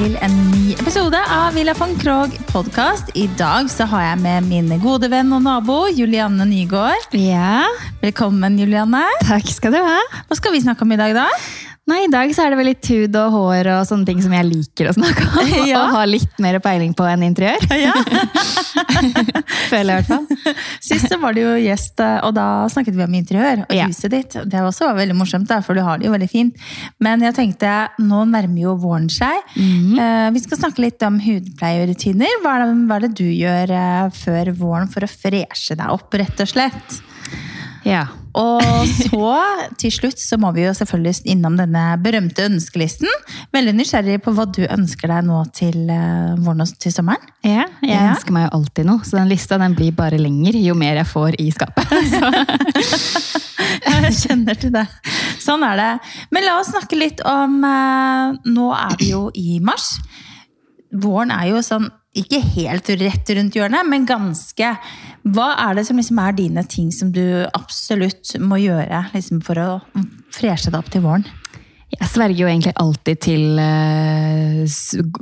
Til en ny episode av Villa von Krogh podkast. I dag så har jeg med min gode venn og nabo Julianne Nygaard. Ja, Velkommen, Julianne. takk skal du ha. Hva skal vi snakke om i dag, da? Nei, I dag så er det vel litt hud og hår og sånne ting som jeg liker å snakke om. Ja. Og har litt mer peiling på enn interiør. Ja. Føler jeg i hvert fall. Sist så var det jo gjest, og da snakket vi om interiør og Ja. huset ditt. Det var også veldig morsomt, for du har det jo veldig fint. Men jeg tenkte, nå nærmer jo våren seg. Eh, Vi skal snakke litt om. Hva er det, hva er det du gjør eh, før våren for å freshe deg opp, rett og slett? Ja. Og så, til slutt, så må vi jo selvfølgelig innom denne berømte ønskelisten. Veldig nysgjerrig på hva du ønsker deg nå til eh, våren og til sommeren. ja. Jeg Ja. ønsker meg jo alltid noe, så den lista den blir bare lenger jo mer jeg får i skapet. Jeg kjenner til det. Sånn er det. Men la oss snakke litt om eh, Nå er vi jo i mars. Våren er jo sånn ikke helt rett rundt hjørnet, men ganske. Hva er det som liksom er dine ting som du absolutt må gjøre liksom for å freshe deg opp til våren? Jeg sverger jo egentlig alltid til eh,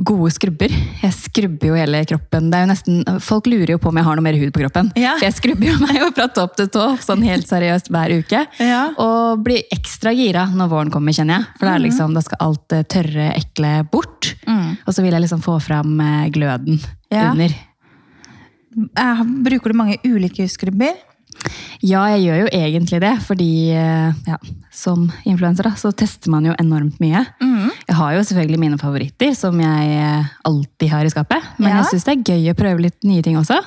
gode skrubber. Jeg skrubber jo hele kroppen. Det er jo nesten, folk lurer jo på om jeg har noe mer hud på kroppen. Ja. For jeg skrubber jo meg jo fra topp til tå sånn helt seriøst hver uke. Ja. Og blir ekstra gira når våren kommer, kjenner jeg. For da, er liksom, da skal alt det tørre, ekle bort. Og så vil jeg liksom få fram eh, gløden Ja. under. Eh, Bruker du mange ulike skrubber? Ja, jeg gjør jo egentlig det, fordi eh, ja, som influenser så tester man jo enormt mye. Jeg har jo selvfølgelig mine favoritter, som jeg eh, alltid har i skapet. Men Ja. jeg syns det er gøy å prøve litt nye ting også.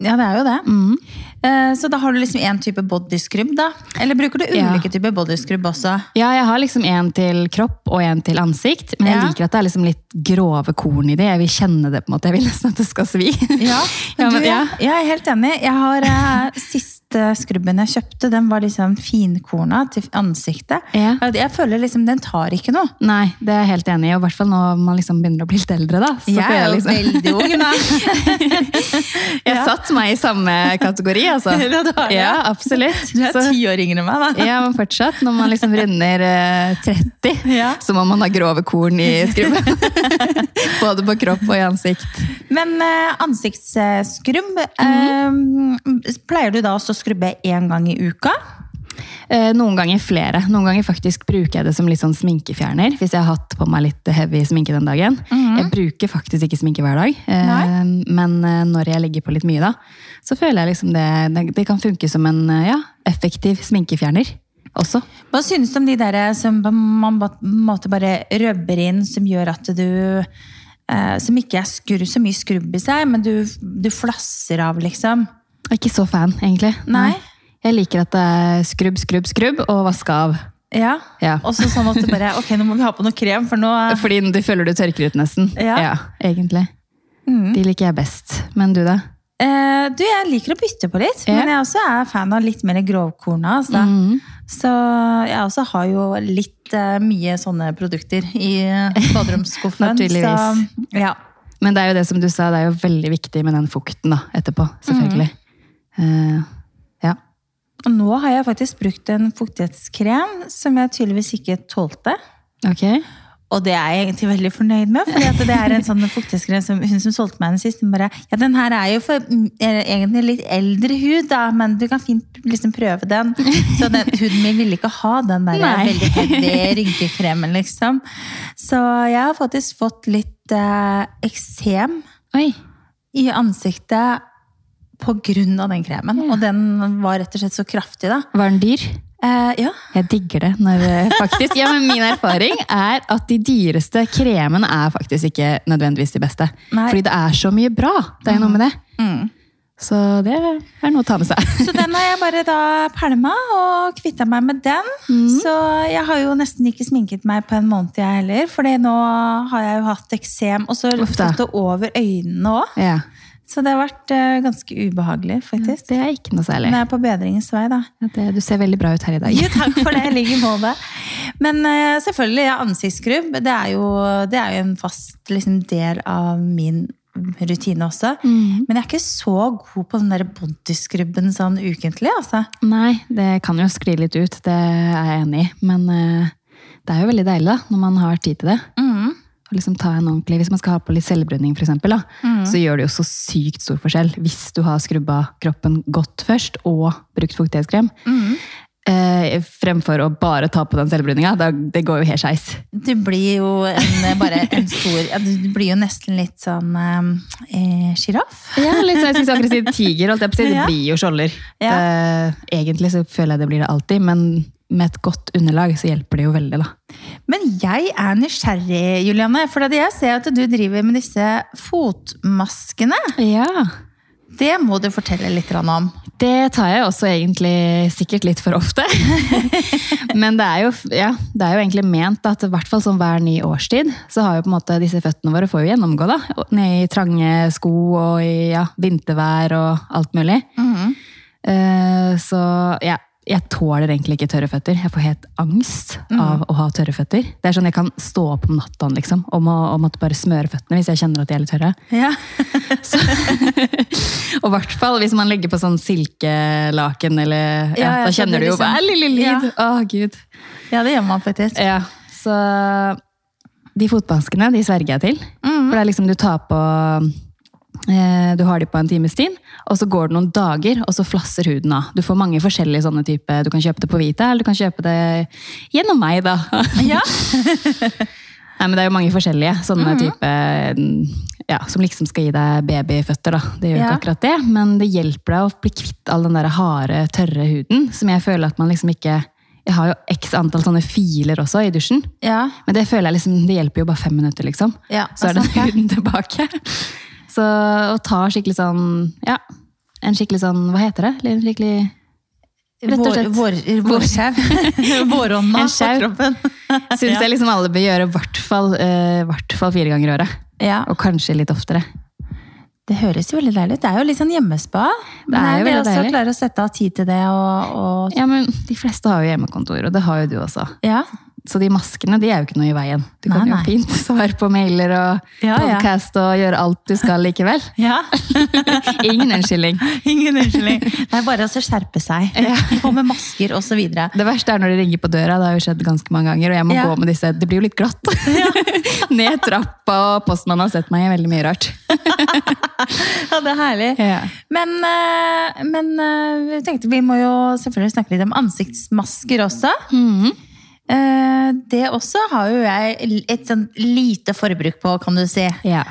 Ja, det er jo det. Mm. Eh, Så da har du liksom én type bodyskrubb, da? Eller bruker du Ja. ulike typer bodyskrubb også? Ja, jeg har liksom en til kropp og en til ansikt, men jeg Ja. liker at det er liksom litt grove korn i det. Jeg vil kjenne det på en måte. Jeg vil nesten at det skal svi. Ja, Ja, men- du, ja. jeg er helt enig. Jeg har uh, Siste skrubben jeg kjøpte, den var liksom finkorna til ansiktet. Ja. Jeg- Jeg føler liksom den tar ikke noe. Nei, det er jeg helt enig i, og i hvert fall når man liksom begynner å bli litt eldre. da. Så jeg er jo liksom... veldig ung, da. Jeg Ja. satt meg i samme kategori, altså. Ja, du har det. Ja, absolutt. Du er ti år yngre enn meg, da. Ja, men fortsatt. Når man liksom runder eh, 30, Ja. så må man ha grove korn i skrubben. Både på kropp og i ansikt. Men eh, ansiktsskrubb, Mhm. eh, pleier du da også å skrubbe én gang i uka? Eh, noen ganger flere. Noen ganger faktisk bruker jeg det som litt sånn sminkefjerner. Hvis jeg har hatt på meg litt heavy sminke den dagen. Jeg bruker faktisk ikke sminke hver dag. eh, Nei. men eh, når jeg legger på litt mye, da, så føler jeg liksom det, det, kan funke som en ja, effektiv sminkefjerner også. Hva synes du om de der som man på en måte bare røbber inn, som gjør at du eh, Som ikke er skur, så mye skrubb i seg, men du, du flasser av, liksom. Jeg er Ikke så fan, egentlig. Nei. Jeg liker at det er skrubb, skrubb, skrubb og vaske av. Ja. Ja. Og så sånn at du bare Ok, nå må vi ha på noe krem, for nå Fordi du føler du tørker ut nesten. Ja. egentlig. Mm. De liker jeg best. Men du, da? eh, Du, jeg liker å bytte på litt, Ja. men jeg også er fan av litt mer grovkorna. Altså. Mm. Så jeg også har jo litt eh, mye sånne produkter i baderomsskuffen. Naturligvis. Så, ja. Men det er jo det som du sa, det er jo veldig viktig med den fukten da, etterpå. Selvfølgelig. Mm. Eh, ja. Og nå har jeg faktisk brukt en fuktighetskrem som jeg tydeligvis ikke tålte. Ok. Og det er jeg egentlig veldig fornøyd med, fordi at det er en sånn fuktighetskrem som hun som solgte meg den sist, hun bare Ja, den her er jo for mm, er egentlig litt eldre hud, da, men du kan fint liksom prøve den. Så den, huden min ville ikke ha den der Nei. veldig heavy rynkekremen, liksom. Så jeg har faktisk fått litt eh, eksem Oi. i ansiktet av den kremen. Og den var rett og slett så kraftig, da. Var den dyr? Eh, ja. Jeg digger det. Når, eh, faktisk. Ja, men Min erfaring er at de dyreste kremene er faktisk ikke nødvendigvis de beste. Nei. Fordi det er så mye bra. Det er noe med det. Mm. Så det er noe å ta med seg. Så den har jeg bare da pælma og kvitta meg med den. Så jeg har jo nesten ikke sminket meg på en måned, jeg heller. fordi nå har jeg jo hatt eksem, og så løftet det over øynene òg. Ja. Så det har vært eh, ganske ubehagelig, faktisk. Det er ikke noe særlig. Men jeg er på bedringens vei, da. Ja, det, du ser veldig bra ut her i dag. Jo, takk for det. Jeg I på måte. Men uh, selvfølgelig, ja, ansiktsskrubb det er, jo, det er jo en fast liksom, del av min rutine også. Mm. Men jeg er ikke så god på den der bodyskrubben sånn ukentlig. altså. Nei, det kan jo skli litt ut, det er jeg enig i. Men uh, det er jo veldig deilig da, når man har tid til det. Mm. Og liksom ta en ordentlig, Hvis man skal ha på litt selvbruning, for eksempel, da, så gjør det jo så sykt stor forskjell hvis du har skrubba kroppen godt først og brukt fuktighetskrem. Eh, fremfor å bare ta på den selvbruninga. Det går jo helt skeis. Du blir jo en, bare en stor ja, Du blir jo nesten litt sånn eh. Ja, litt sånn, jeg skulle akkurat si tiger, holdt jeg på å si. Det blir jo skjolder. Ja. Eh, egentlig så føler jeg det blir det alltid, men med et godt underlag så hjelper det jo veldig, da. Men jeg er nysgjerrig, Juliane. For jeg ser at du driver med disse fotmaskene. Ja. Det må du fortelle litt om. Det tar jeg også egentlig sikkert litt for ofte. Men det er jo, ja, det er jo egentlig ment at i hvert fall som hver ny årstid, så har jo på en måte disse føttene våre får jo gjennomgå da. Ned i trange sko og i ja, vintervær og alt mulig. Eh, så ja, jeg tåler egentlig ikke tørre føtter. Jeg får helt angst av å ha tørre føtter. Det er sånn jeg kan stå opp om natta liksom, og, må, og måtte bare smøre føttene hvis jeg kjenner at de er litt tørre. Ja. Og i hvert fall hvis man legger på sånn silkelaken, eller ja, Ja, da kjenner du jo liksom- bare lille lyd. Å, gud. ja, det gjør man faktisk. Ja, så de fotmaskene, de sverger jeg til. For det er liksom du tar på Du har de på en times tid, og så går det noen dager, og så flasser huden av. Du får mange forskjellige sånne typer. Du kan kjøpe det på Vita, eller du kan kjøpe det gjennom meg, da. Ja. Nei, men Det er jo mange forskjellige sånne type ja, som liksom skal gi deg babyføtter. da. Det gjør Ja. ikke akkurat det, men det hjelper deg å bli kvitt all den der harde, tørre huden. Som jeg føler at man liksom ikke Jeg har jo x antall sånne filer også i dusjen. ja. Men det føler jeg liksom, det hjelper jo bare fem minutter, liksom. Ja, Så er er den huden tilbake. Så å ta skikkelig sånn Ja, en skikkelig sånn Hva heter det? En skikkelig Rett og Vår, slett. vår, vårsjau. Vårånda på kroppen. Syns jeg liksom alle bør gjøre i hvert fall, eh, fire ganger i året. Ja, Og kanskje litt oftere. Det høres jo veldig deilig ut. Det er jo litt sånn hjemmespa. Det er jo det veldig også å klare å sette av tid til det og, og Ja, men De fleste har jo hjemmekontor, og det har jo du også. Ja. Så de maskene de er jo ikke noe i veien. Du kan jo nei. fint svare på mailer og Ja, ja. podcast og gjøre alt du skal likevel. ja. Ingen unnskyldning. Ingen unnskyldning. Det er bare å skjerpe seg. På med masker videre. Det verste er når de ringer på døra. Det har jo skjedd ganske mange ganger. Og jeg må Ja. gå med disse. Det blir jo litt glatt. Ned trappa, og postmannen har sett meg i veldig mye rart. Ja, det er herlig. Ja. Men, eh, men eh, vi tenkte vi må jo selvfølgelig snakke litt om ansiktsmasker også. Mhm. Eh, Det også har jo jeg et sånn lite forbruk på, kan du si. Ja.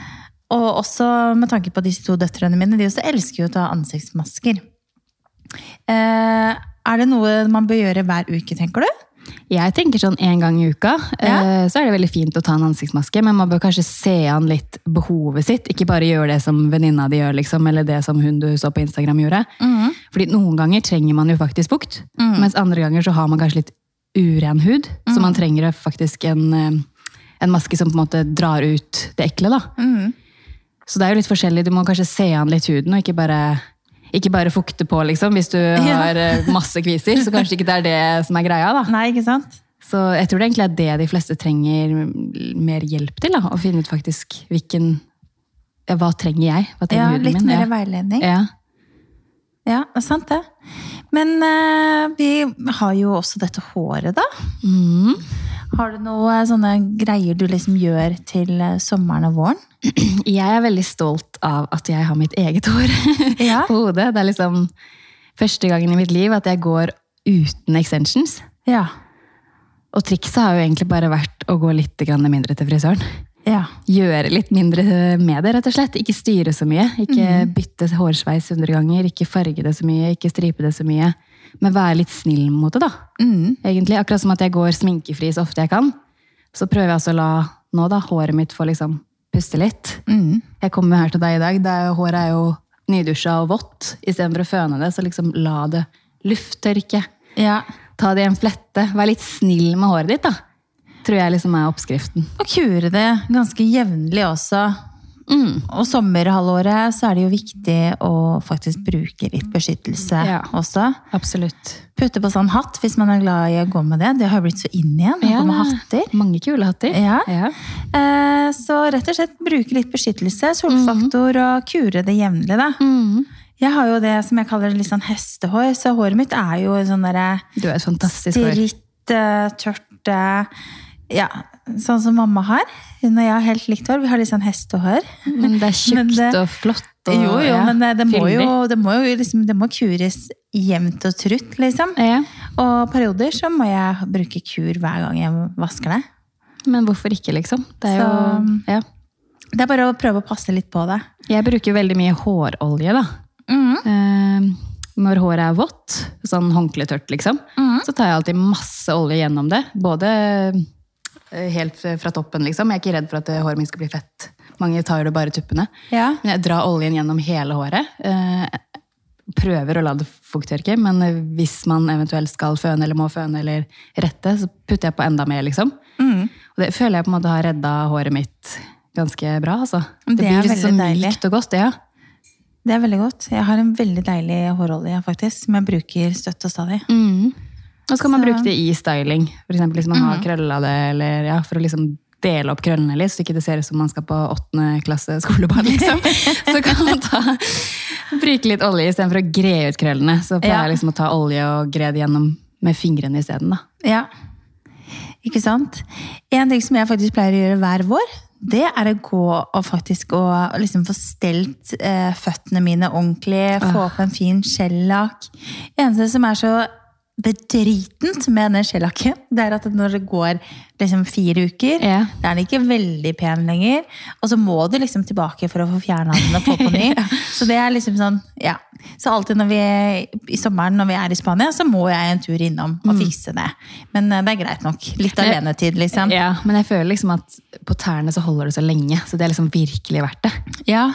Og også med tanke på disse to døtrene mine, de også elsker jo å ta ansiktsmasker. Eh, Er det noe man bør gjøre hver uke, tenker du? Jeg tenker sånn en gang i uka, Ja. eh, så er det veldig fint å ta en ansiktsmaske, men man bør kanskje se an litt behovet sitt. Ikke bare gjøre det som venninna di gjør, liksom, eller det som hun du så på Instagram gjorde. Fordi noen ganger trenger man jo faktisk fukt, mens andre ganger så har man kanskje litt uren hud, så man trenger faktisk en, eh, en maske som på en måte drar ut det ekle. da. Så det er jo litt forskjellig. Du må kanskje se an litt huden, og ikke bare, ikke bare fukte på, liksom. Hvis du har eh, masse kviser, så kanskje ikke det er det som er greia, da. Nei, ikke sant? Så jeg tror det egentlig er det de fleste trenger mer hjelp til. da, Å finne ut faktisk hvilken ja, Hva trenger jeg? Hva trenger Ja, huden litt mer ja. veiledning. Ja. Ja, det er sant det. Men uh, vi har jo også dette håret, da. Mm. Har du noe sånne greier du liksom gjør til eh, sommeren og våren? Jeg er veldig stolt av at jeg har mitt eget hår Ja. på hodet. Det er liksom første gangen i mitt liv at jeg går uten extensions. Ja. Og trikset har jo egentlig bare vært å gå litt mindre til frisøren. Ja. Gjøre litt mindre med det, rett og slett. Ikke styre så mye. Ikke mm. bytte hårsveis hundre ganger. Ikke farge det så mye. Ikke stripe det så mye. Men være litt snill mot det, da. Mm. Egentlig, Akkurat som at jeg går sminkefri så ofte jeg kan. Så prøver jeg altså å la nå da, håret mitt få liksom puste litt. Mm. Jeg kommer her til deg i dag. Er jo, håret er jo nydusja og vått. Istedenfor å føne det, så liksom la det lufttørke. ja. Ta det i en flette. Vær litt snill med håret ditt, da. Tror jeg liksom er oppskriften. Og kure det ganske jevnlig også. Mm. Og sommerhalvåret så er det jo viktig å faktisk bruke litt beskyttelse Ja. også. Absolutt. Putte på sånn hatt hvis man er glad i å gå med det. Det har blitt så inn igjen. Ja. med hatter. Mange kule hatter. Ja. Ja. Eh, Så rett og slett bruke litt beskyttelse, solfaktor og kure det jevnlig. da. Mm. Jeg har jo det som jeg kaller litt sånn hestehår, så håret mitt er jo sånn derre Du er et fantastisk hår. stritt, eh, tørt eh, Ja, sånn som mamma har. Hun og jeg har helt likt hår. Vi har litt sånn hestehår. Men det er tjukt og flott. Og, Jo, jo, ja, men det, det, må jo, det må jo liksom, det må kures jevnt og trutt, liksom. Ja. Og perioder så må jeg bruke kur hver gang jeg vasker det. Men hvorfor ikke, liksom? Det er jo ja. Det er bare å prøve å passe litt på det. Jeg bruker veldig mye hårolje, da. Mm. Eh, når håret er vått, sånn håndkletørt, liksom, mm. så tar jeg alltid masse olje gjennom det. Både helt fra toppen, liksom. Jeg er ikke redd for at eh, håret mitt skal bli fett. Mange tar det bare tuppene. Ja. Men jeg drar oljen gjennom hele håret. Eh, prøver å la det fukttørke, men eh, hvis man eventuelt skal føne eller må føne eller rette, så putter jeg på enda mer, liksom. Mm. Og det føler jeg på en måte har redda håret mitt ganske bra, altså. Det, Det blir liksom så veldig mykt og godt, det, ja. Det er veldig godt. Jeg har en veldig deilig hårolje, faktisk, som jeg bruker støtt og stadig. Mm. Og så kan man bruke det i styling. Eksempel hvis man har krølla det, eller ja, for å liksom dele opp krøllene litt, så ikke det ser ut som man skal på åttende klasse skolebarn. liksom. så kan man ta, bruke litt olje istedenfor å gre ut krøllene. Så pleier jeg liksom å ta olje og gre det gjennom med fingrene isteden. Ja. Ikke sant? En ting som jeg faktisk pleier å gjøre hver vår, det er å gå og faktisk å liksom få stelt eh, føttene mine ordentlig, få på en fin skjellakk. Eneste som er så bedritent med den skjellakken, det er at når det går liksom fire uker, Ja. da er den ikke veldig pen lenger. Og så må du liksom tilbake for å få fjerna den og få på ny. Så det er liksom sånn, ja. Så alltid når vi, i sommeren når vi er i Spania, så må jeg en tur innom og fikse det. Men eh, det er greit nok. Litt Men- alenetid, liksom. Ja, men jeg føler liksom at på tærne så holder det så lenge, så det er liksom virkelig verdt det. Ja.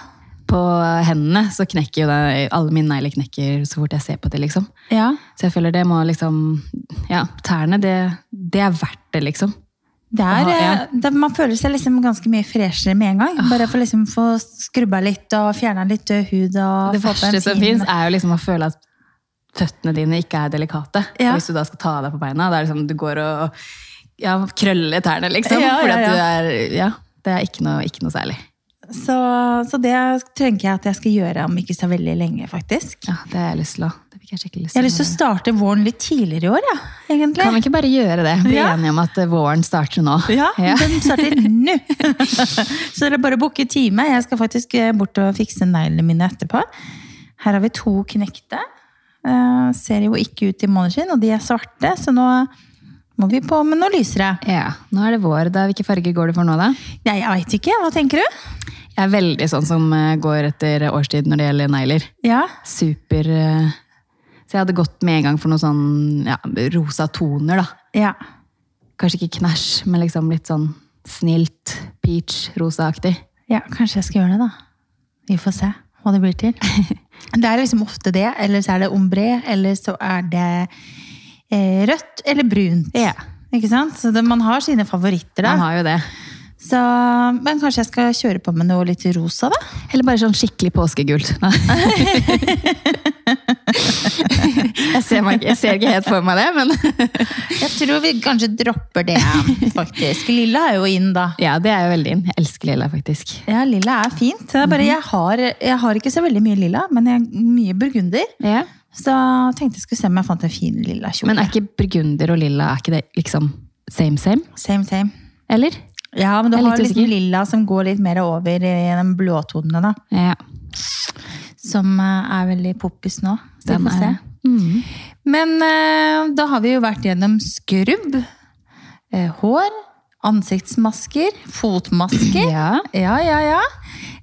På hendene så knekker jo det, alle mine negler knekker så fort jeg ser på det, liksom. ja. Så jeg føler det må liksom Ja, tærne, det, det er verdt det, liksom. Det er, Aha, ja. eh, det, man føler seg liksom ganske mye freshere med en gang. Bare for liksom få skrubba litt og fjerna litt død hud. Og Det verste som fin- fins, er jo liksom å føle at føttene dine ikke er delikate. Ja. Hvis du da skal ta deg på beina, det er liksom du går og ja, krøller tærne, liksom. Ja, ja, ja. du er Ja, det er ikke noe, ikke noe særlig. Så, så det tenker jeg at jeg skal gjøre om ikke så veldig lenge, faktisk. Ja, Det har jeg lyst til å jeg har lyst til å starte våren litt tidligere i år, ja, egentlig. Kan vi ikke bare gjøre det? Bli Ja. enige om at eh, våren starter nå. Ja, den starter nå! så det er bare å booke time. Jeg skal faktisk eh, bort og fikse neglene mine etterpå. Her har vi to knekte. Eh, ser jo ikke ut i måneskinn, og de er svarte, så nå må vi på med noe lysere. Ja, Nå er det vår. Da, hvilke farger går det for nå, da? Ja, jeg veit ikke. Hva tenker du? Jeg er veldig sånn som eh, går etter årstid når det gjelder negler. Ja, Super eh, Så jeg hadde gått med en gang for noen sånn ja, rosa toner, da. ja. Kanskje ikke knæsj, men liksom litt sånn snilt, peach-rosa-aktig. ja kanskje jeg skal gjøre det, da. Vi får se hva det blir til. Det er liksom ofte det, eller så er det ombre, eller så er det rødt eller brunt. Ja. Ikke sant? Så det, man har sine favoritter, da. Man har jo det. Så, men kanskje jeg skal kjøre på med noe litt rosa, da? Eller bare sånn skikkelig påskegult. jeg, ser meg, jeg ser ikke helt for meg det, men Jeg tror vi kanskje dropper det, faktisk. Lilla er jo inn, da. ja, det er jo veldig inn. Jeg elsker lilla, faktisk. Ja, lilla er fint. Det er bare, jeg, har, jeg har ikke så veldig mye lilla, men jeg mye burgunder. Ja. Så tenkte jeg skulle se om jeg fant en fin lilla kjole. Men er ikke burgunder og lilla er ikke det liksom same same? Same, same. Eller? Ja, men du har litt liksom lilla som går litt mer over i de blåtonene, da. Ja, Som eh, er veldig poppis nå. Så vi får se. mm. Men eh, da har vi jo vært gjennom skrubb, eh, hår, ansiktsmasker, fotmasker. Ja. Ja, ja, ja.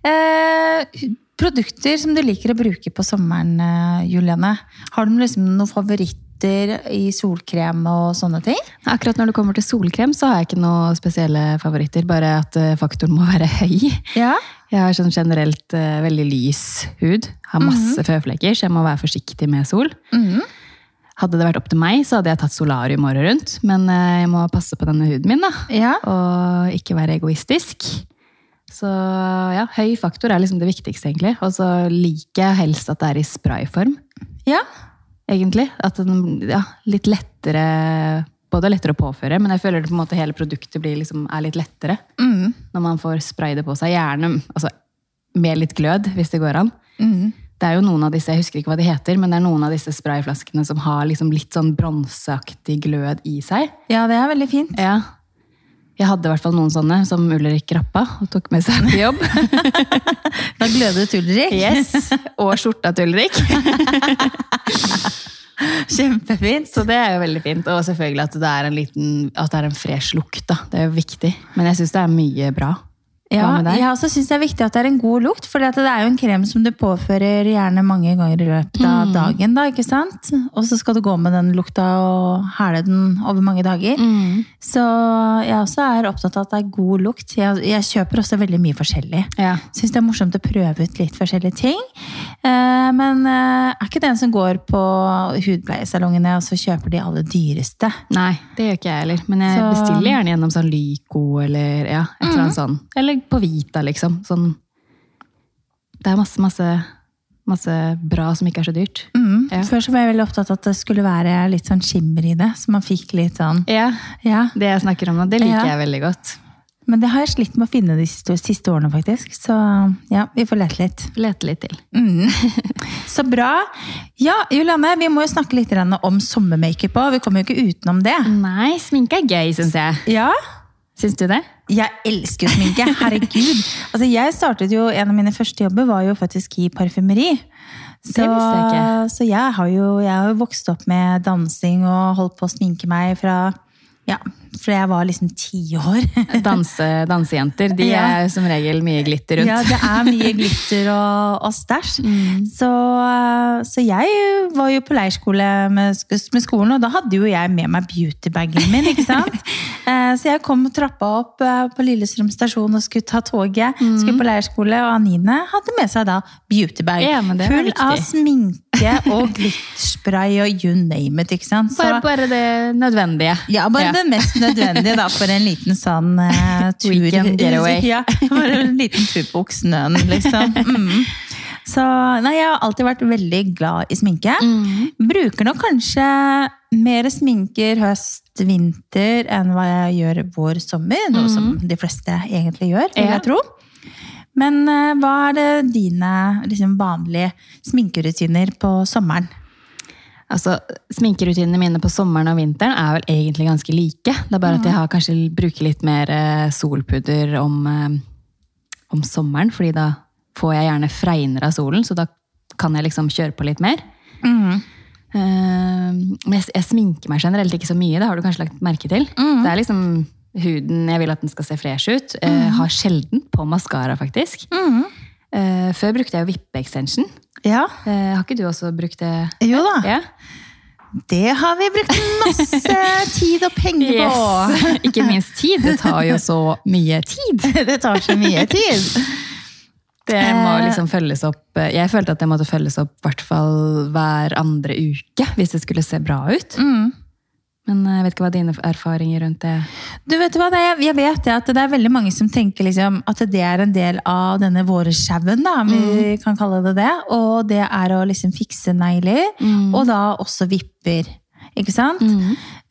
Eh, produkter som du liker å bruke på sommeren, eh, Juliane. Har du liksom noen favoritter i solkrem og sånne ting? Akkurat når det kommer til solkrem, så har jeg ikke noen spesielle favoritter. Bare at eh, faktoren må være høy. Ja. Jeg har sånn generelt eh, veldig lys hud. Har masse føflekker, så jeg må være forsiktig med sol. Mhm. Hadde det vært opp til meg, så hadde jeg tatt solarium året rundt. Men jeg må passe på denne huden min, da. Ja. Og ikke være egoistisk. Så ja, høy faktor er liksom det viktigste, egentlig. Og så liker jeg helst at det er i sprayform, ja. egentlig. At den ja, litt lettere Både lettere å påføre, men jeg føler det på en måte hele produktet blir liksom, er litt lettere Mm. når man får spray det på seg. Gjerne altså, med litt glød, hvis det går an. Mm. Det er jo noen av disse, jeg husker ikke hva de heter, men det er noen av disse sprayflaskene som har liksom litt sånn bronseaktig glød i seg. ja, det er veldig fint. Ja. Jeg hadde i hvert fall noen sånne som Ulrik rappa og tok med seg på jobb. Da glødet Ulrik. Yes, Og skjorta til Ulrik. Kjempefint. Så det er jo veldig fint. Og selvfølgelig at det er en, liten, at det er en fresh lukt. da. Det er jo viktig. Men jeg syns det er mye bra. Ja, jeg også synes det er viktig at det er en god lukt, for det er jo en krem som du påfører gjerne mange ganger i løpet av Mm. dagen. da, ikke sant? Og så skal du gå med den lukta og hæle den over mange dager. Mm. Så jeg også er opptatt av at det er god lukt. Jeg, jeg kjøper også veldig mye forskjellig. Ja. Syns det er morsomt å prøve ut litt forskjellige ting. Eh, men eh, er ikke den som går på hudpleiesalongene og så kjøper de aller dyreste. Nei, det gjør ikke jeg heller. Men jeg Så- bestiller gjerne gjennom sånn Lyco eller ja, et eller annet sånn. Eller på Vita, liksom. Sånn. Det er masse, masse, masse bra som ikke er så dyrt. Mm. Ja. Før så var jeg veldig opptatt av at det skulle være litt sånn skimmer i det. Så man fikk litt sånn Ja, Ja. Det jeg snakker om nå, det liker Ja. jeg veldig godt. Men det har jeg slitt med å finne de siste, siste årene, faktisk. Så ja, vi får lete litt. Lete litt til. Mm. Så bra. Ja, Julianne, vi må jo snakke litt om sommermakeup òg. Vi kommer jo ikke utenom det. Nei, sminke er gøy, syns jeg. Ja, Syns du det? Jeg elsker jo sminke. Herregud. Altså, jeg startet jo, En av mine første jobber var jo faktisk i parfymeri. Så, jeg så jeg har jo jeg har jo vokst opp med dansing og holdt på å sminke meg fra ja, for jeg var liksom ti år. Danse, dansejenter de Ja. er som regel mye glitter rundt. Ja, det er mye glitter og, og stæsj. Mm. Så, så jeg var jo på leirskole med, med skolen, og da hadde jo jeg med meg beautybagen min. ikke sant? Eh, Så jeg kom trappa opp eh, på Lillestrøm stasjon og skulle ta toget. Skulle på leirskole, og Anine hadde med seg da beautybag. Mm. Ja, Full av viktig. Sminke og glitterspray og you name it. ikke sant? Så- Bare, bare det nødvendige. ja, bare Ja. det mest nødvendige da, for en liten sånn uh, tur. Weekend getaway. Ja, bare en liten tur på Oksnøen, liksom. Mm. Så nei, jeg har alltid vært veldig glad i sminke. Mm. Bruker nok kanskje mer sminker høst, vinter enn hva jeg gjør vår, sommer. Noe som de fleste egentlig gjør, vil Mm. Ja. jeg tro. Men eh, hva er det dine liksom, vanlige sminkerutiner på sommeren? Altså, Sminkerutinene mine på sommeren og vinteren er vel egentlig ganske like. Det er bare at jeg har kanskje bruker litt mer eh, solpudder om, eh, om sommeren, fordi da får jeg gjerne fregner av solen, så da kan jeg liksom kjøre på litt mer. Eh, Men jeg, jeg sminker meg generelt ikke så mye, det har du kanskje lagt merke til. Det er liksom huden, jeg vil at den skal se fresh ut. Eh, Har sjelden på maskara, faktisk. Eh, Før brukte jeg jo vippe-extension. Ja, Uh, Har ikke du også brukt det? jo da. Ja. Det har vi brukt masse tid og penger på. Ikke minst tid. Det tar jo så mye tid. Det tar så mye tid. Det må liksom følges opp. Jeg følte at det måtte følges opp hvert fall hver andre uke hvis det skulle se bra ut. Mm. Men jeg vet ikke hva dine erfaringer rundt det Du vet hva, det er, Jeg vet det at det er veldig mange som tenker liksom at det er en del av denne vårsjauen, da, om vi kan kalle det det. Og det er å liksom fikse negler, og da også vipper. Ikke sant?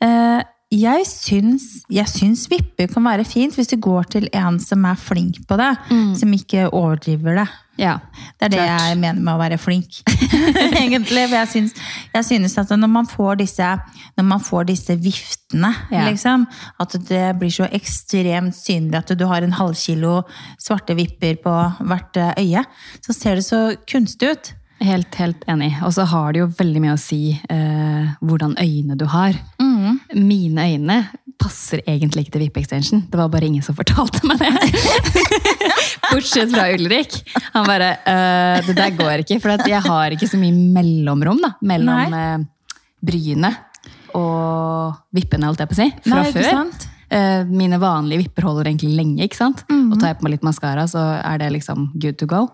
Eh, jeg syns, jeg syns vipper kan være fint hvis du går til en som er flink på det. Som ikke overdriver det. Ja. Det er det Klart. jeg mener med å være flink. Egentlig. For jeg syns, jeg synes at når man får disse, når man får disse viftene, Ja. liksom, at det blir så ekstremt synlig at du har en halvkilo svarte vipper på hvert eh, øye, så ser det så kunstig ut. Helt, helt enig. Og så har det jo veldig mye å si eh, hvordan øyne du har. Mine øyne passer egentlig ikke til vippe-extension. Det var bare ingen som fortalte meg det. Bortsett fra Ulrik. Han bare øh, Det der går ikke. For at jeg har ikke så mye mellomrom da, mellom øh, bryene og vippene, holdt jeg på å si. Fra Nei, før. sant? Eh, mine vanlige vipper holder egentlig lenge. ikke sant? Og tar jeg på meg litt maskara, så er det liksom good to go.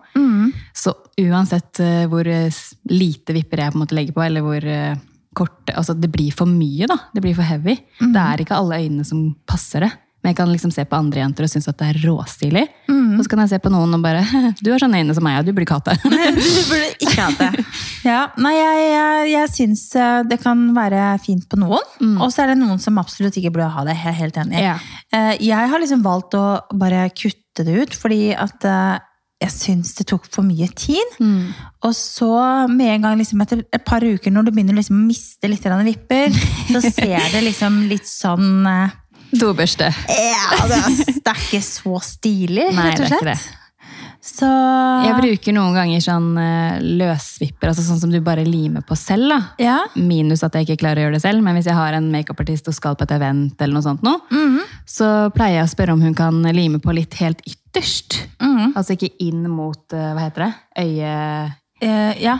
Så uansett eh, hvor eh, lite vipper jeg på en måte legger på, eller hvor eh, korte altså Det blir for mye, da. Det blir for heavy. Det er ikke alle øynene som passer det. Men jeg kan liksom se på andre jenter og synes at det er råstilig. Og så kan jeg se på noen og bare Du har sånne øyne som meg, og du burde ikke hatt det. Du burde ikke hatt det. Ja, nei, jeg, jeg, jeg syns eh, det kan være fint på noen. Og så er det noen som absolutt ikke burde ha det. Jeg er helt enig. Ja. Eh, Jeg har liksom valgt å bare kutte det ut, fordi at eh, jeg syns det tok for mye tid. Og så med en gang liksom etter et par uker, når du begynner liksom å miste litt vipper, så ser det liksom litt sånn eh, Dobørste. Ja, det er, det er ikke så stilig, Nei, rett og det er ikke slett. det. Så Jeg bruker noen ganger sånn eh, løsvipper, altså sånn som du bare limer på selv. Ja. Minus at jeg ikke klarer å gjøre det selv, men hvis jeg har en makeupartist og skal på et event, eller noe sånt nå, Mhm. så pleier jeg å spørre om hun kan lime på litt helt ytterst. Mhm. Altså ikke inn mot, eh, hva heter det, Øye... Uh, ja.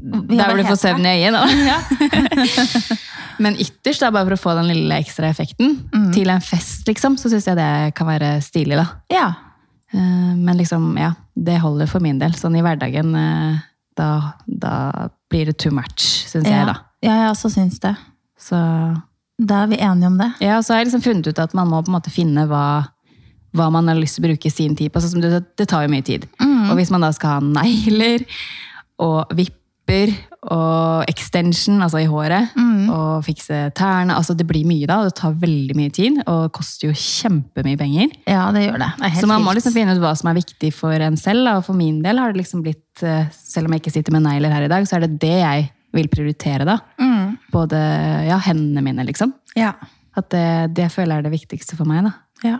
Der hvor du får søvn i øyet, da. Men ytterst, da, bare for å få den lille ekstra effekten, Mm. til en fest, liksom, så syns jeg det kan være stilig, da. Ja. Eh, Men liksom, ja, det holder for min del. Sånn i hverdagen, da, da blir det too much, syns Ja. jeg, da. ja, jeg også syns det. Så Da er vi enige om det. ja, og så har jeg liksom funnet ut at man må på en måte finne hva, hva man har lyst til å bruke sin tid på. Sånn som det, det tar jo mye tid. Mm. Og hvis man da skal ha negler og vipper og extension, altså i håret, Mm. og fikse tærne, altså det blir mye da, og det tar veldig mye tid, og koster jo kjempemye penger. Ja, det gjør det. det Så man må liksom finne ut hva som er viktig for en selv. da. Og for min del har det liksom blitt, eh, selv om jeg ikke sitter med negler her i dag, så er det det jeg vil prioritere. da. mm. Både ja, hendene mine, liksom. Ja. At det, det føler jeg er det viktigste for meg. da. ja.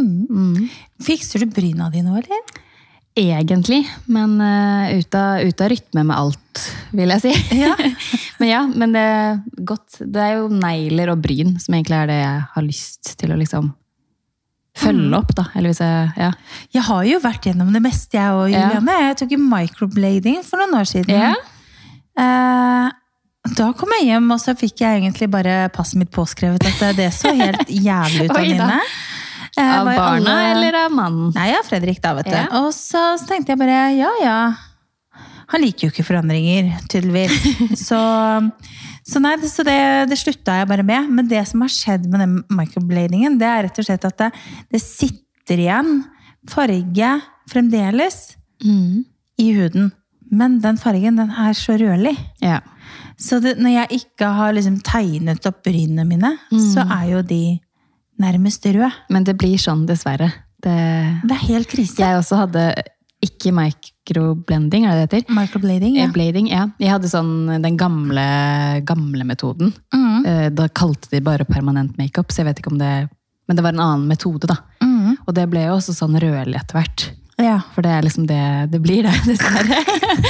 Mm. Mm. Fikser du bryna dine òg, eller? Egentlig, men uh, ut, av, ut av rytme med alt, vil jeg si. Ja. men ja, men det er godt. Det er jo negler og bryn som egentlig er det jeg har lyst til å liksom følge opp. da. Eller hvis jeg, ja. Jeg har jo vært gjennom det meste, jeg og Ja. Juliane. Jeg tok jo microblading for noen år siden. Ja. Uh, da kom jeg hjem, og så fikk jeg egentlig bare passet mitt påskrevet at det så helt jævlig ut av mine. Eh, Av barna alle- eller av mannen? Nei, ja, Fredrik, da, vet du. Ja. Og så, så tenkte jeg bare ja, ja. Han liker jo ikke forandringer, tydeligvis. så så, nei, så det, det slutta jeg bare med. Men det som har skjedd med den microbladingen, det er rett og slett at det, det sitter igjen farge fremdeles Mm. i huden. Men den fargen den er så rødlig. Ja. Så det, når jeg ikke har liksom tegnet opp brynene mine, så er jo de nærmest røde. Men det blir sånn, dessverre. Det, Det er helt krise. jeg også hadde ikke microblending, er det det heter? Microblading, ja. Eh, Blading, ja. Jeg hadde sånn den gamle, gamle metoden. Mm. Eh, Da kalte de bare permanent makeup, så jeg vet ikke om det Men det var en annen metode, da. Mm. Og det ble jo også sånn rødlig etter hvert. ja. For det er liksom det det blir, det, dessverre.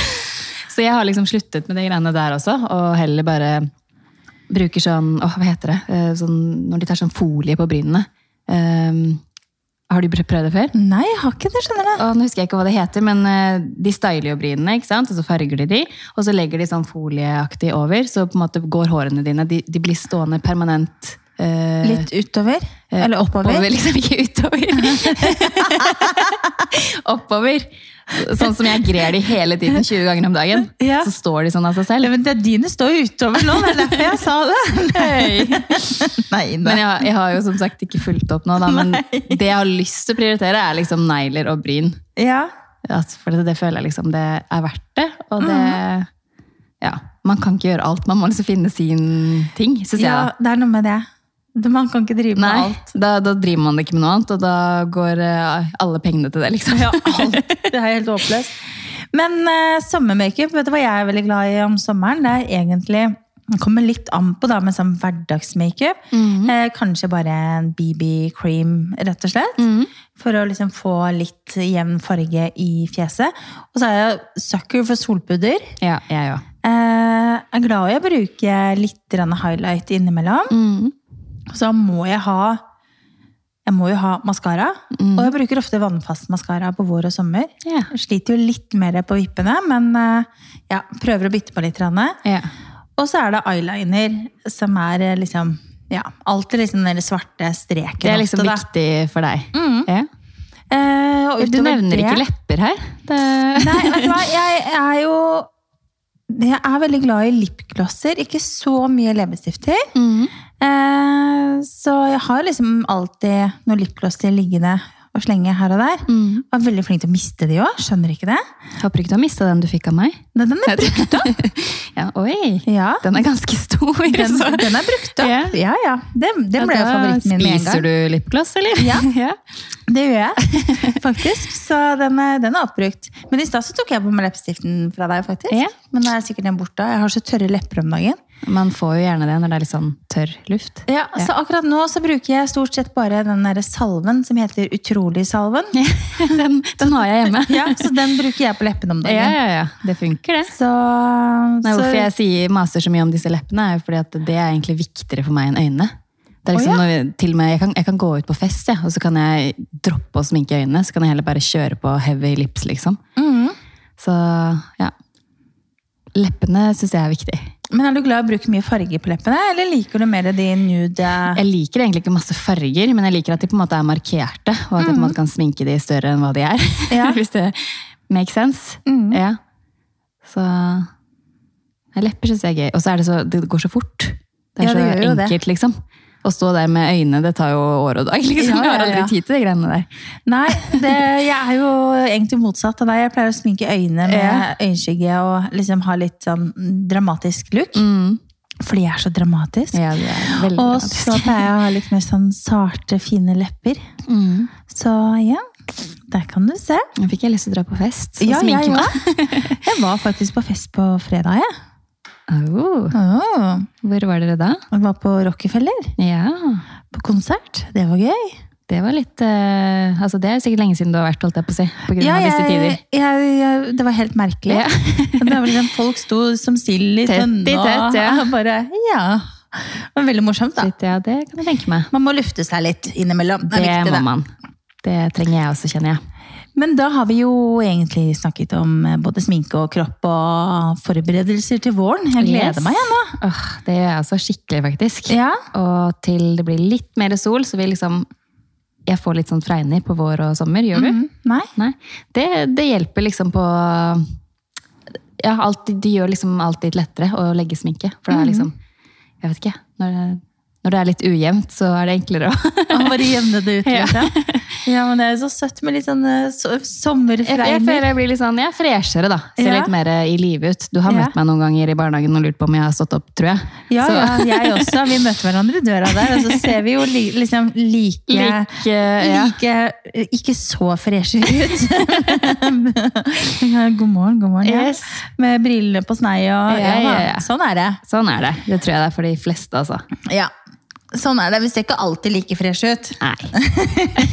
så jeg har liksom sluttet med de greiene der også, og heller bare bruker sånn åh, Hva heter det? Eh, Sånn, når de tar sånn folie på brynene. Um, har du prøvd det før? Nei, jeg har ikke det, skjønner jeg. Og nå husker jeg ikke hva det heter, men eh, de styler jo brynene, ikke sant? og så farger de de, og så legger de sånn folieaktig over, så på en måte går hårene dine, de, de blir stående permanent. eh, Litt utover? Eller Eller oppover? liksom ikke utover. oppover. Sånn som jeg grer de hele tiden 20 ganger om dagen. Ja. Så står de sånn av seg Ja, selv. men det, dine står jo utover nå, det er derfor jeg sa det. Nei, Men jeg, jeg har jo som sagt ikke fulgt opp nå, da, men det jeg har lyst til å prioritere, er liksom negler og bryn. Ja. For det, det føler jeg liksom det er verdt det. Og det mm. Ja. Man kan ikke gjøre alt. Man må liksom finne sin ting, syns jeg. ja, det er noe med det. Man kan ikke drive med Nei, alt. da, da driver man ikke med noe annet, og da går uh, alle pengene til det, liksom. Ja, alt. Det er helt håpløst. Men uh, sommermakeup, vet du hva jeg er veldig glad i om sommeren? Det er egentlig det kommer litt an på da, med sånn hverdagsmakeup. Mhm. Eh, kanskje bare en BB-cream, rett og slett. Mhm. For å liksom få litt jevn farge i fjeset. Og så er jeg sucker for solpudder. Ja, jeg òg. Eh, er glad i å bruke litt highlight innimellom. Mhm. Så må jeg ha Jeg må jo ha maskara. Mm. Og jeg bruker ofte vannfast maskara på vår og sommer. Yeah. Jeg sliter jo litt mer på vippene, men eh, ja, prøver å bytte på litt. Yeah. Og så er det eyeliner, som er eh, liksom ja, alltid liksom den svarte streken. Det er liksom ofte, viktig for deg. Mm. Yeah. Eh, Du nevner det- ikke lepper her. Det... Nei, vet du hva? Jeg er jo Jeg er veldig glad i lipglosser. Ikke så mye leppestifter. Mm. Eh, så jeg har liksom alltid noen lipglosser liggende og slenge her og der. Mm. Jeg er veldig flink til å miste de òg. Skjønner ikke det. Håper ikke du har mista den du fikk av meg. Men den er brukt opp. Ja, oi! Ja, Den er ganske stor. den, den er brukt opp. Ja. Ja, ja. Den, den ble jo favoritten min med en Spiser du lipgloss, eller? Ja. ja. Det gjør jeg, faktisk. Så den er, den er oppbrukt. Men i stad tok jeg på meg leppestiften fra deg, faktisk. Men da er sikkert den borte. Jeg har så tørre lepper om dagen. Man får jo gjerne det når det er litt sånn tørr luft. Ja, så akkurat nå så bruker jeg stort sett bare den der salven som heter Utrolig-salven. Den, den har jeg hjemme. Ja, så den bruker jeg på leppene om dagen. Ja, ja, ja. Det funker, det. Så, Nei, så hvorfor jeg sier, maser så mye om disse leppene, er jo fordi at det er egentlig viktigere for meg enn øynene. Det er liksom oh, ja. når med, jeg, kan, jeg kan gå ut på fest, ja, og så kan jeg droppe å sminke øynene. Så kan jeg heller bare kjøre på heavy lips, liksom. Mm. Så ja. Leppene syns jeg er viktig. Men er du glad i å bruke mye farge på leppene, eller liker du mer de nude Jeg liker egentlig ikke masse farger, men jeg liker at de på en måte er markerte. Og at jeg på en måte kan sminke de større enn hva de er. Ja. Hvis det makes sense. Mm. Ja. Så Lepper syns jeg er gøy. Og så er det så Det går så fort. Det er Ja, det så enkelt, det. enkelt, liksom. Å stå der med øynene, det tar jo år og dag. liksom. Ja, Jeg har aldri tid til de greiene der. Nei, det, jeg er jo egentlig motsatt av deg. Jeg pleier å sminke øynene med Ja. øyenskygge og liksom ha litt sånn dramatisk look. Fordi jeg er så dramatisk. Ja, det er veldig Og dramatisk. så pleier jeg å ha litt mer sånn sarte, fine lepper. Mm. Så ja, der kan du se. Nå fikk jeg lyst til å dra på fest og Ja, sminke meg. Jeg var faktisk på fest på fredag, jeg. Oh, Åh, hvor var dere da? Vi var på Rockefeller. Ja, På konsert. Det var gøy. det var litt uh, Altså, det er sikkert lenge siden du har vært, holdt jeg på å si. På grunn Ja, av disse tider. jeg, jeg, det var helt merkelig. Ja. det var liksom, folk sto som sild i tønna. tett, ja. Bare, ja. Det var veldig morsomt, da. Shit, ja, det kan jeg tenke meg. Man må lufte seg litt innimellom. Det Det viktig, må det. man. Det trenger jeg også, kjenner jeg. Men da har vi jo egentlig snakket om eh, både sminke og kropp og forberedelser til våren. Jeg gleder Yes. meg igjen nå. Åh, det gjør jeg også skikkelig, faktisk. Ja. Og til det blir litt mer sol, så vil liksom jeg får litt sånn fregner på vår og sommer. Gjør du? Mhm. Nei? Nei. Det, det hjelper liksom på Ja, alt, det gjør liksom alt litt lettere å legge sminke. For det er liksom Jeg vet ikke. Når det, når det er litt ujevnt, så er det enklere å bare jevne det ut Ja. litt. Ja. ja, men det er jo så søtt med litt sånn eh, so Jeg, jeg sommerfregner. føler jeg blir litt sånn, ja, freshere, da. Ser Ja. litt mer i live ut. Du har Ja. møtt meg noen ganger i barnehagen og lurt på om jeg har stått opp, tror jeg. Ja, Så- ja, jeg også. Vi møter hverandre i døra der, og så ser vi jo li, liksom like, Like, ja. like Ikke så freshe ut. God morgen, god morgen. Ja. Yes. Med brillene på snei og Ja, ja, ja, ja. Sånn er det. Sånn er det. Det tror jeg det er for de fleste, altså. Ja. Sånn er det. Vi ser ikke alltid like freshe ut. Nei.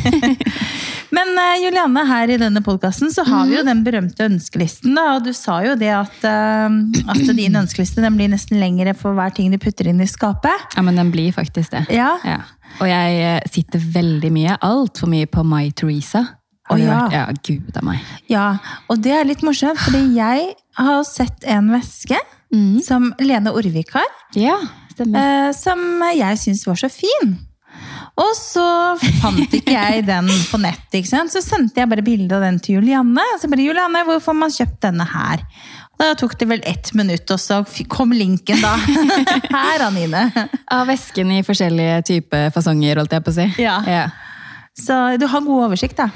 Men uh, Julianne, her i denne podkasten så har vi jo den berømte ønskelisten. Da, og du sa jo det at, uh, at din ønskeliste den blir nesten lengre for hver ting du putter inn i skapet. Ja, men den blir faktisk det. Ja. Ja. Og jeg eh, sitter veldig mye, altfor mye på My Teresa. Å, ja. ja, gud av meg. Ja, og det er litt morsomt, fordi jeg har sett en veske som Lene Orvik har, Ja, stemmer. eh, som jeg syns var så fin. Og så fant ikke jeg den på nett, ikke sant? så sendte jeg bare bilde av den til Julianne. Så bare, Julianne, hvorfor har man kjøpt denne her? Da tok det vel ett minutt, og så kom linken da. Her, Anine. Av vesken i forskjellige typer fasonger, holdt jeg på å si. Ja. Så du har god oversikt, da.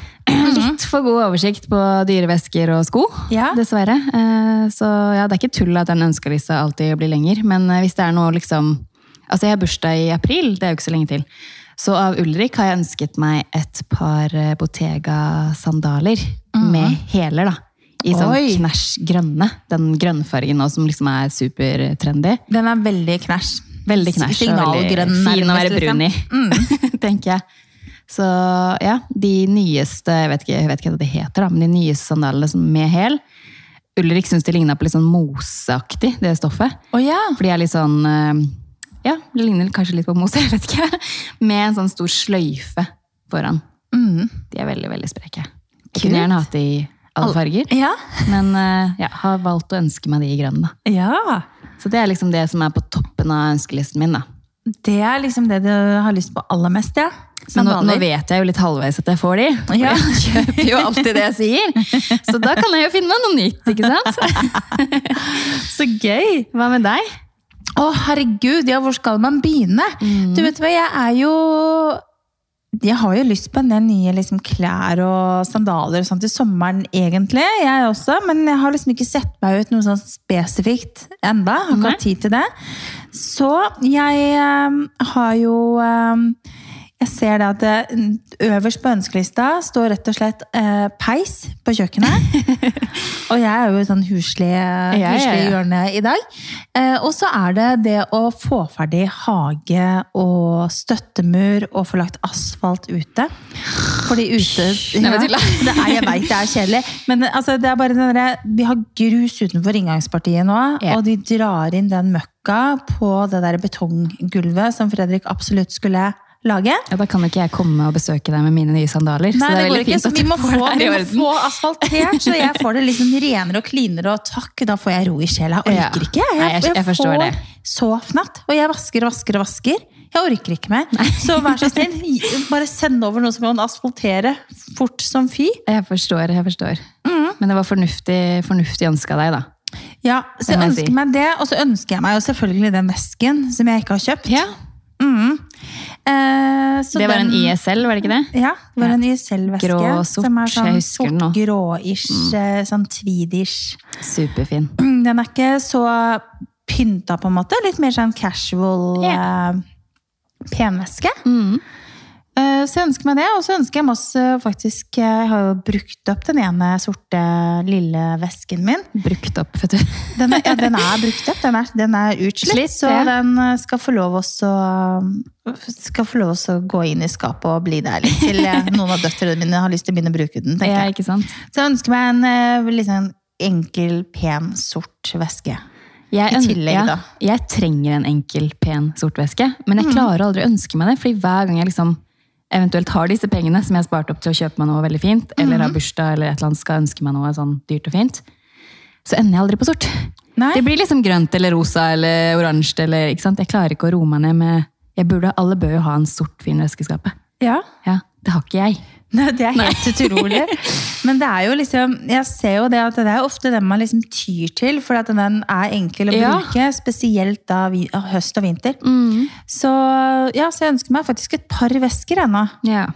Litt for god oversikt på dyrevesker og sko, Ja. dessverre. Eh, Så ja, det er ikke tull at den ønskelista alltid blir lenger. Men eh, hvis det er noe liksom Altså, jeg har bursdag i april, det er jo ikke så lenge til. Så av Ulrik har jeg ønsket meg et par eh, Bottega-sandaler med hæler, da. I sånn Mhm. Oi. knæsj grønne. Den grønnfargen nå som liksom er supertrendy. Den er veldig knæsj. Veldig knæsj og Signalgrønn, veldig fin å være brun i, mm. tenker jeg. Så ja, de nyeste, jeg vet ikke, jeg vet ikke hva det heter, da, men de nyeste sandalene med hæl. Ulrik syns det ligna på litt sånn moseaktig, det stoffet. Å ja. For de er litt sånn eh, Ja, det ligner kanskje litt på mose, jeg vet ikke. Med en sånn stor sløyfe foran. Mm. De er veldig, veldig spreke. Jeg Kult. kunne gjerne hatt de i alle farger, Ja. men jeg ja, har valgt å ønske meg de i grønn, da. ja. Så det er liksom det som er på toppen av ønskelisten min, da. Det er liksom det du har lyst på aller mest, ja. Men nå, nå vet jeg jo litt halvveis at jeg får de. for Ja. Jeg kjøper jo alltid det jeg sier. Så da kan jeg jo finne meg noe nytt, ikke sant? Så gøy! Hva med deg? Å, herregud, ja, hvor skal man begynne? Mm. Du vet hva, jeg er jo Jeg har jo lyst på en del nye liksom, klær og sandaler og sånt til sommeren, egentlig. Jeg også, men jeg har liksom ikke sett meg ut noe sånn spesifikt enda. Har ikke hatt tid til det. Så jeg eh, har jo eh, Jeg ser det at det, øverst på ønskelista står rett og slett eh, peis på kjøkkenet. og jeg er jo i sånn huslig, ja. huslig hjørne i dag. Eh, og så er det det å få ferdig hage og støttemur og få lagt asfalt ute. Fordi ute ja, det er, Jeg veit det er kjedelig, men altså, det er bare den derre Vi har grus utenfor inngangspartiet nå, Ja. og de drar inn den møkka på det der betonggulvet som Fredrik absolutt skulle lage. Ja, da kan jo ikke jeg komme og besøke deg med mine nye sandaler. Nei, det det går ikke, så vi må, få, vi må få asfaltert, så jeg får det liksom renere og cleanere, og takk, da får jeg ro i sjela. Jeg orker ikke. Jeg, jeg, jeg- jeg får det. så fnatt. Og jeg vasker og vasker og vasker. Jeg orker ikke mer. Så vær så snill, bare send over noe som kan asfaltere fort som fy. Jeg forstår, jeg forstår. Mm. Men det var fornuftig, fornuftig ønska deg, da. Ja, så jeg ønsker meg det, og så ønsker jeg meg jo selvfølgelig den vesken som jeg ikke har kjøpt. Ja. Mm. Eh, så Det var en den- ISL, var det ikke det? Ja, det var en ISL-veske. Grå og sort, som er jeg husker den nå. Grå-ish, eh, sånn tweedish. Superfin. Mm, Den er ikke så pynta, på en måte. Litt mer sånn casual yeah. penveske. Mm. Eh, så jeg ønsker meg det, og så ønsker jeg meg også faktisk Jeg har jo brukt opp den ene sorte lille vesken min. Brukt opp, vet du. Den er, ja, den er brukt opp, den er, den er utslitt, Slitt, så ja. den eh, skal få lov også skal få lov å gå inn i skapet og bli der litt til eh, noen av døtrene mine har lyst til å begynne å bruke den. tenker jeg. Ja, ikke sant? Så jeg ønsker meg en liksom, enkel, pen, sort veske. Jeg, tillegg, ja, jeg trenger en enkel, pen, sort veske. Men jeg klarer aldri å ønske meg det, fordi hver gang jeg liksom eventuelt har disse pengene som jeg har spart opp til å kjøpe meg noe veldig fint, eller har bursdag eller et eller annet skal ønske meg noe sånn dyrt og fint, så ender jeg aldri på sort. Nei. Det blir liksom grønt eller rosa eller oransje. eller, ikke sant? Jeg klarer ikke å roe meg ned med jeg burde, Alle bør jo ha en sort, fin veske i skapet. Ja. Ja, Det har ikke jeg. Nei, det er helt utrolig. Men det er jo liksom, jeg ser jo det at det er ofte den man liksom tyr til, for at den er enkel å Ja. bruke. Spesielt da vi, høst og vinter. Mm. Så ja, så jeg ønsker meg faktisk et par vesker ennå. Ja.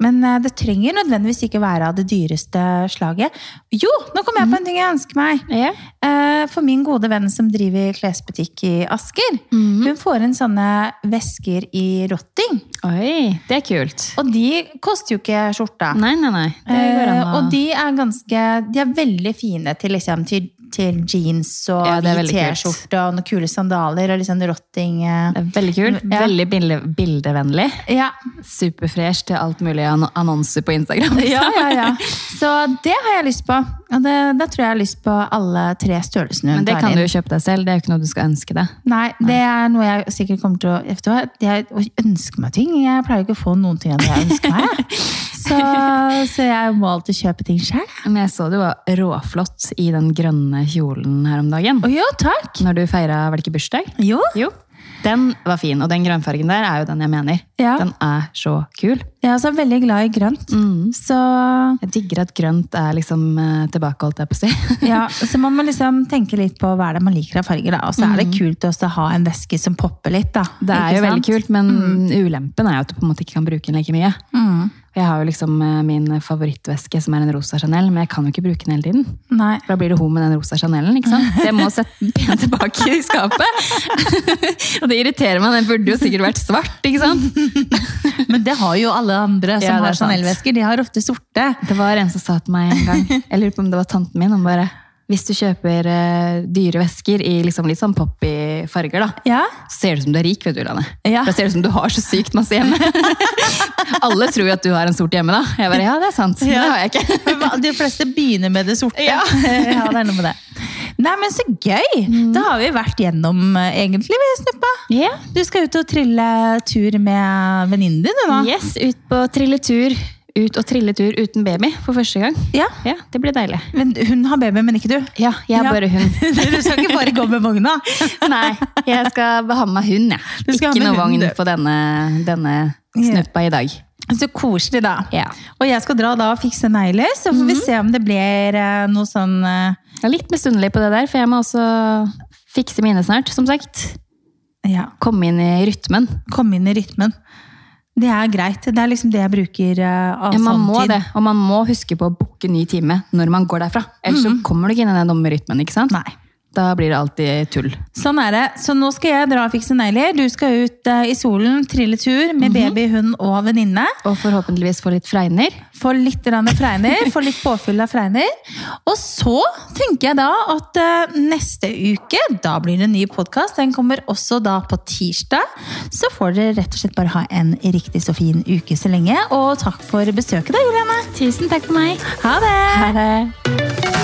Men eh, det trenger nødvendigvis ikke være av det dyreste slaget. Jo, nå kom jeg på en ting jeg ønsker meg. Ja. Eh, For min gode venn som driver klesbutikk i Asker, mm. hun får inn sånne vesker i rotting. Oi, det er kult. Og de koster jo ikke skjorta. Nei, nei, nei. Eh, og de er ganske De er veldig fine til, liksom, til, til jeans og Ja, det hvit. T-skjorte og noen kule sandaler og liksom rotting. eh. Det er veldig kult. Ja. Veldig bildevennlig. Ja. Superfresh til alt mulig annonser på Instagram. liksom. ja, ja, ja. Så det har jeg lyst på. Og det, da tror jeg jeg har lyst på alle tre størrelsene Men det kan du jo kjøpe deg selv. Det er jo ikke noe du skal ønske deg. Nei, det er noe jeg sikkert kommer til å Vet jeg ønsker meg ting. Jeg pleier ikke å få noen ting enn jeg ønsker meg. Så, så jeg må alltid kjøpe ting sjøl. Men jeg så du var råflott i den grønne kjolen her om dagen. Å jo, takk! Når du feira, var det ikke bursdag? Jo. Jo. Den var fin, og den grønnfargen der er jo den jeg mener. Ja. Den er så kul. Jeg er også veldig glad i grønt. Mm. Så, Jeg digger at grønt er liksom tilbakeholdt, jeg på å si. ja, så man må liksom tenke litt på hva er det man liker av farger. Da. Og så er det kult også å ha en veske som popper litt. Da. Det er Ikke jo veldig kult, men ulempen er jo at du på en måte ikke kan bruke den like mye. Mm. Jeg har jo liksom eh, min favorittveske, som er en rosa Chanel, men jeg kan jo ikke bruke den hele tiden. Nei. Da blir det hun med den rosa Chanelen, ikke sant? Så jeg må sette den pent tilbake i skapet. og det irriterer meg, den burde jo sikkert vært svart, ikke sant? Men det har jo alle andre som Ja, har. Chanel-vesker. De har ofte sorte. Det var en som sa til meg en gang, jeg lurer på om det var tanten min, om bare, hvis du kjøper eh, dyre vesker i liksom litt sånn poppy farger da, Ja. så ser du ut som du er rik, vet du, Lane. Ja. Da ser det ut som du har så sykt masse hjemme. Alle tror jo at du har en sort hjemme da. Jeg bare, ja, det er sant, Ja. det har jeg ikke. De fleste begynner med det sorte. Ja. ja, det er noe med det. Nei, men så gøy! Da har vi vært gjennom, eh, egentlig, vi, Snuppa. Yeah. Du skal ut og trille tur med venninnen din, du nå. Yes, ut på trilletur. Ut og trilletur uten baby for første gang. Ja. Ja, det blir deilig. Men hun har baby, men ikke du. Ja, jeg er Ja. bare hun. Du skal ikke bare gå med vogna. Nei, jeg skal ha med hund, jeg. Du skal Ikke noe vogn på denne, denne snuppa i dag. Så koselig, da. Ja. Og jeg skal dra da og fikse negler, så får vi Mhm. se om det blir eh, noe sånn eh, Jeg er litt misunnelig på det der, for jeg må også fikse mine snart, som sagt. Ja, Komme inn i rytmen. komme inn i rytmen. Det er greit. Det er liksom det jeg bruker eh, av Ja, man sånn må tid. det, og man må huske på å booke ny time når man går derfra. Ellers så kommer du ikke inn i den dumme rytmen, ikke sant? Nei. Da blir det alltid tull. Sånn er det. Så nå skal jeg dra og fikse negler. Du skal ut eh, i solen, trille tur med baby, hund og venninne. Og forhåpentligvis få litt fregner. Få litt grann fregner, få litt påfyll av fregner. Og så tenker jeg da at eh, neste uke, da blir det en ny podkast. Den kommer også da på tirsdag. Så får dere rett og slett bare ha en riktig så fin uke så lenge. Og takk for besøket, da, Juliane. Tusen takk for meg. Ha det! Ha det.